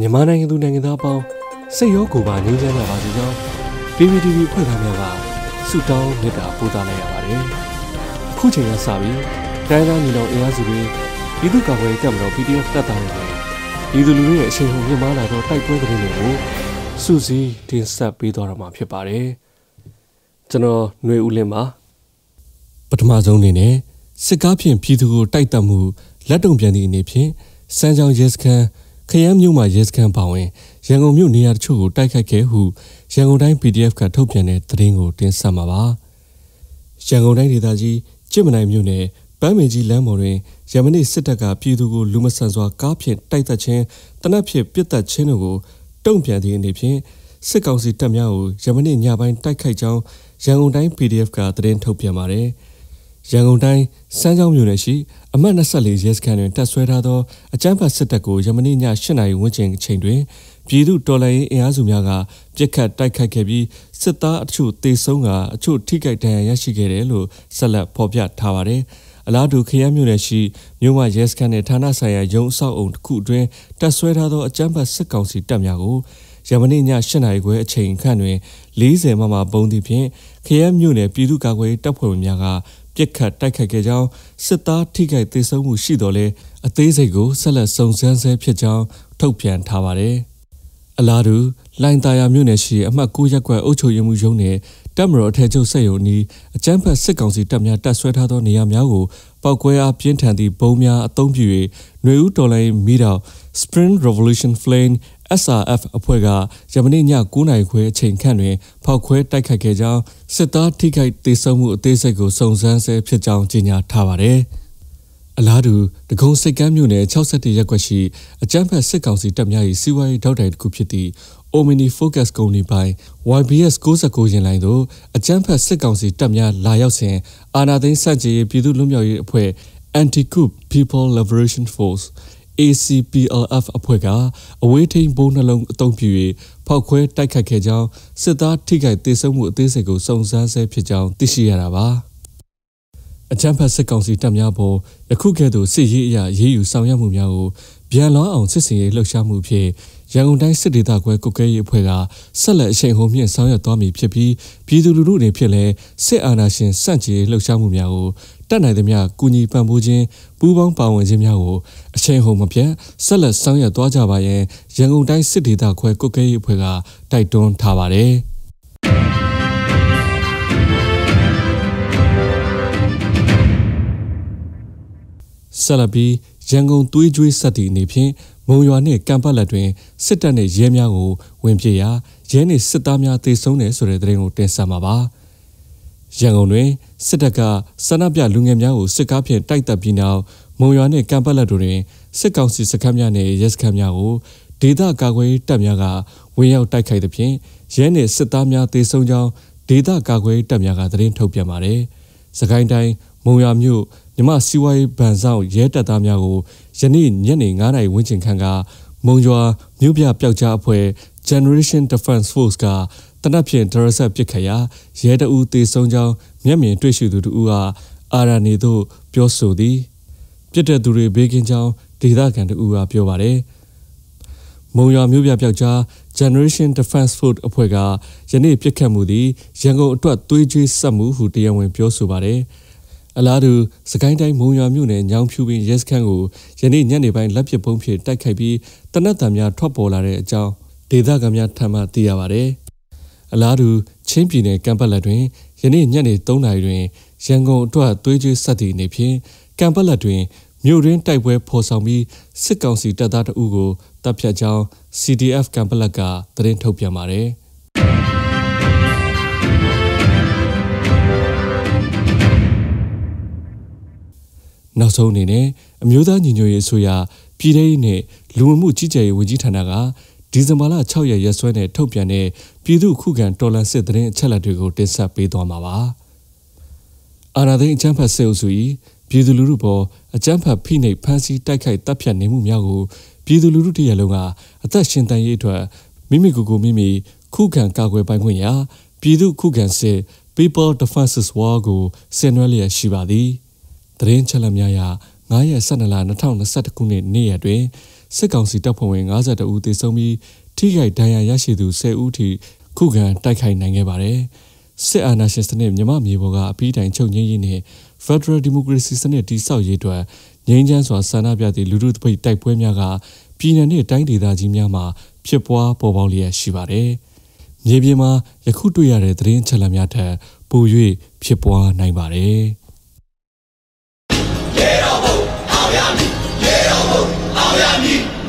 မြန်မာနိုင်ငံသူနိုင်ငံသားအပေါင်းစိတ်ရောကိုယ်ပါငြိမ်းချမ်းကြပါစေကြောင်း PPTV ဖွဲ့သားများကဆုတောင်းမေတ္တာပို့သလိုက်ရပါတယ်။အခုချိန်ကစပြီးတိုင်းသားညီနောင်အင်အားစုတွေပြည်သူ့ကာကွယ်ရေးတပ်မတော် PDF တပ်သားတွေနဲ့ပြည်သူလူထုရဲ့အချိန်ဟုန်မြင့်မားလာသောတိုက်ပွဲသတင်းတွေကိုစုစည်းတင်ဆက်ပေးသွားတော့မှာဖြစ်ပါတယ်။ကျွန်တော်ຫນွေဦးလင်းပါပထမဆုံးအနေနဲ့စစ်ကားဖြင့်ပြည်သူကိုတိုက်တက်မှုလက်တုံပြန်သည့်အနေဖြင့်စမ်းချောင်းရဲစခန်း ခရမ်းမြို့မှာရဲစခန်းပါဝင်ရန်ကုန်မြို့နေရာတချို့ကိုတိုက်ခိုက်ခဲ့ဟုရန်ကုန်တိုင်း PDF ကထုတ်ပြန်တဲ့သတင်းကိုတင်ဆက်မှာပါ။ရန်ကုန်တိုင်းဒေသကြီးကြစ်မနိုင်မြို့နယ်ပန်းမင်ကြီးလမ်းပေါ်တွင်ရမနေ့စစ်တပ်ကပြည်သူကိုလူမဆန်စွာကားဖြင့်တိုက်တက်ခြင်းတနက်ဖြင့်ပစ်တက်ခြင်းတို့ကိုတုံ့ပြန်သည့်အနေဖြင့်စစ်ကောင်စီတပ်များကိုရမနေ့ညပိုင်းတိုက်ခိုက်ကြောင်းရန်ကုန်တိုင်း PDF ကသတင်းထုတ်ပြန်ပါတယ်။ ရန်ကုန်တိုင်းစမ်းချောင်းမြို့နယ်ရှိအမှတ်24ရဲစခန်းတွင်တပ်ဆွဲထားသောအကြမ်းဖက်စစ်တပ်ကိုယမနေ့ည8နာရီဝန်းကျင်အချိန်တွင်ပြည်သူတော်လှန်ရေးအင်အားစုများကပြစ်ခတ်တိုက်ခိုက်ခဲ့ပြီးစစ်သားအချို့တေဆုံးကအချို့ထိခိုက်ဒဏ်ရာရရှိခဲ့တယ်လို့ဆက်လက်ဖော်ပြထားပါတယ်။အလားတူခရမ်းမြို့နယ်ရှိမြို့မရဲစခန်းနဲ့ဌာနဆိုင်ရာရုံးအဆောက်အုံတစ်ခုအတွင်းတပ်ဆွဲထားသောအကြမ်းဖက်စစ်ကောင်စီတပ်များကို ယမနေ့ည8နာရီခွဲအချိန်ခန့်တွင်40မမပုံသည့်ဖြင့်ခရမ်းမြို့နယ်ပြည်သူ့ကာကွယ်တပ်ဖွဲ့ဝင်များကပြစ်ခတ်တိုက်ခိုက်ခဲ့ကြောင်းစစ်သားထိခိုက်ဒေဆုံးမှုရှိတော်လဲအသေးစိတ်ကိုဆက်လက်စုံစမ်းဆဲဖြစ်ကြောင်းထုတ်ပြန်ထားပါတယ်။အလားတူလိုင်တာယာမြို့နယ်ရှိအမှတ်9ရပ်ကွက်အုပ်ချုပ်ရေးမှူးရုံးနယ် တပ်မတော်အထက်ချုပ်ဆက်ရုံနီးအကြမ်းဖက်စစ်ကောင်စီတပ်များတပ်ဆွဲထားသောနေရာများကိုပောက်ကွဲအားပြင်းထန်သည့်ဘုံများအုံပြု၍ຫນွေဦးတော်လိုင်းမိတော် Spring Revolution Flame SRF အဖွဲ့ကယမနေ့ည9:00နာရီခွဲအချိန်ခန့်တွင်ဖောက်ခွဲတိုက်ခိုက်ခဲ့ကြောင်းစစ်သားထိခိုက်ဒေဆုံးမှုအသေးစိတ်ကိုစုံစမ်းဆဲဖြစ်ကြောင်းကြေညာထားပါတယ်။အလားတူဒဂုံစိတ်ကမ်းမြို့နယ်61ရပ်ကွက်ရှိအကြမ်းဖက်စစ်ကောင်စီတပ်များ၏စီးပွားရေးထောက်တိုင်တစ်ခုဖြစ်သည့် Omni Focus ကုမ္ပဏီပိုင် YBS 69ရင်လိုင်းသို့အကြမ်းဖက်စစ်ကောင်စီတပ်များလာရောက်စဉ်အာဏာသိမ်းစန့်ကျင်ရေးပြည်သူ့လွတ်မြောက်ရေးအဖွဲ့ Anti-Coup People Liberation Force ACPLF အဖွဲ့ကအဝေးထိန်ဘုံနှလုံးအုံပြု၍ဖောက်ခွဲတိုက်ခတ်ခဲ့ကြောင်းစစ်သားထိခိုက်ဒေဆုံးမှုအသေးစိတ်ကိုစုံစမ်းဆဲဖြစ်ကြောင်းသိရှိရတာပါအကြမ်းဖက်စစ်ကောင်စီတပ်များပေါ်ယခုကဲ့သို့စစ်ရေးအရာရေးယူဆောင်ရွက်မှုများကိုဗျံလောင်းအောင်စစ်စင်ရေးလှုပ်ရှားမှုဖြင့် ရန်ကုန်တိုင်းစစ်ဒေသခွဲကုကဲရေးအဖွဲ့ကဆက်လက်အချိန်ဟုန်မြင့်ဆောင်ရွက်သွားမည်ဖြစ်ပြီးပြည်သူလူထုအနေဖြင့်လည်းစစ်အာဏာရှင်စန့်ကျင်လှုပ်ရှားမှုများကိုတတ်နိုင်သမျှကူညီပံ့ပိုးခြင်းပူးပေါင်းပါဝင်ခြင်းများကိုအချိန်ဟုန်မပြတ်ဆက်လက်ဆောင်ရွက်သွားကြပါရန်ရန်ကုန်တိုင်းစစ်ဒေသခွဲကုကဲရေးအဖွဲ့ကတိုက်တွန်းထားပါတယ်ဆလဘီ ရန်ကုန်သွေးကြွေးဆက်တီအနေဖြင့်မုံရွာနှင့်ကံပတ်လက်တွင်စစ်တပ်နှင့်ရဲများကိုဝင်ပြေရာရဲနှင့်စစ်သားများတေဆုံးတယ်ဆိုတဲ့သတင်းကိုတင်ဆက်မှာပါရန်ကုန်တွင်စစ်တပ်ကဆန္ဒပြလူငယ်များကိုစစ်ကားဖြင့်တိုက်တပ်ပြီးနောက်မုံရွာနှင့်ကံပတ်လက်တို့တွင်စစ်ကောင်စီစခန်းများနှင့်ရဲစခန်းများကိုဒေသကာကွယ်တပ်များကဝင်ရောက်တိုက်ခိုက်သဖြင့်ရဲနှင့်စစ်သားများတေဆုံးကြောင်းဒေသကာကွယ်တပ်များကသတင်းထုတ်ပြန်ပါတယ်။စကိုင်းတိုင်းမုံရွာမြို့ မြမစီဝိုင်းဗန်ဆောင်ရဲတပ်သားများကိုယနေ့ညနေ9:00နာရီဝန်းကျင်ခန့်ကမုံရွာမြို့ပြပျောက်ကြားအဖွဲ့ Generation Defense Force ကတနက်ဖြန်ဒရဆက်ပစ်ခတ်ရာရဲတအူးတေဆုံးကြောင်းမျက်မြင်တွေ့ရှိသူတို့ကအာရနေသို့ပြောဆိုသည်ပြစ်တဲ့သူတွေဘေးကင်းကြောင်းဒေသခံတို့ကပြောပါတယ်မုံရွာမြို့ပြပျောက်ကြား Generation Defense Force အဖွဲ့ကယနေ့ပြစ်ခတ်မှုသည်ရန်ကုန်အတွက်သွေးကြွေးဆက်မှုဟုတရားဝင်ပြောဆိုပါတယ်။ အလားတူစကိုင်းတိုင်းမုံရွာမြို့နယ်ညောင်ဖြူပင်ရဲစခန်းကိုယနေ့ညနေပိုင်းလက်ပစ်ပုံးဖြင့်တိုက်ခိုက်ပြီးတနက်တံများထွက်ပေါ်လာတဲ့အကြောင်းဒေသခံများထံမှသိရပါဗျ။အလားတူချင်းပြည်နယ်ကံပတ်လက်တွင်ယနေ့ညနေ3နာရီတွင်ရန်ကုန်အတွက်သွေးကြွေးဆက်သည့်အနေဖြင့်ကံပတ်လက်တွင်မြို့ရင်းတိုက်ပွဲဖော်ဆောင်ပြီးစစ်ကောင်စီတပ်သားတအုပ်ကိုတပ်ဖြတ်ကြောင်း CDF ကံပလက်ကသတင်းထုတ်ပြန်ပါတယ်။ နောက်ဆုံးအနေနဲ့အမျိုးသားညီညွတ်ရေးအစိုးရပြည်ထောင်စုနဲ့လူဝင်မှုကြီးကြပ်ရေးဝန်ကြီးဌာနကဒီဇင်ဘာလ6ရက်ရက်စွဲနဲ့ထုတ်ပြန်တဲ့ပြည်သူ့ခုခံတော်လှန်စစ်တရင်အချက်အလက်တွေကိုတင်ဆက်ပေးသွားမှာပါ။အာဏာသိမ်းအကြမ်းဖက်စစ်အုပ်စု၏ပြည်သူလူထုပေါ်အကြမ်းဖက်ဖိနှိပ်ဖမ်းဆီးတိုက်ခိုက်တပ်ဖြတ်နေမှုများကိုပြည်သူလူထုတရလုံးကအသက်ရှင်တန်ရေးအတွက်မိမိကိုယ်ကိုမိမိခုခံကာကွယ်ပိုင်ခွင့်ရာပြည်သူခုခံစစ် People Defenses War ကိုဆင်နွှဲလျက်ရှိပါသည်။ သတင်းချက်လက်များအရ9ရက်12လ2021ခုနှစ်နေ့ရက်တွင်စစ်ကောင်စီတပ်ဖွဲ့ဝင်52ဦးသေဆုံးပြီးထိခိုက်ဒဏ်ရာရရှိသူ10ဦးထိခုခံတိုက်ခိုက်နိုင်ခဲ့ပါတယ်။စစ်အာဏာရှင်စနစ်မြမမြေပေါ်ကအပြီးတိုင်ချုပ်ငြိမ်းရေးနဲ့ Federal Democracy စနစ်တည်ဆောက်ရေးအတွက်ငြိမ်းချမ်းစွာဆန္ဒပြသည့်လူထုတပိတ်တိုက်ပွဲများကပြည်내နဲ့တိုင်းဒေသကြီးများမှာဖြစ်ပွားပေါ်ပေါက်လျက်ရှိပါတယ်။မြေပြင်မှာယခုတွေ့ရတဲ့သတင်းချက်လက်များထက်ပို၍ဖြစ်ပွားနိုင်ပါတယ်။ ရေ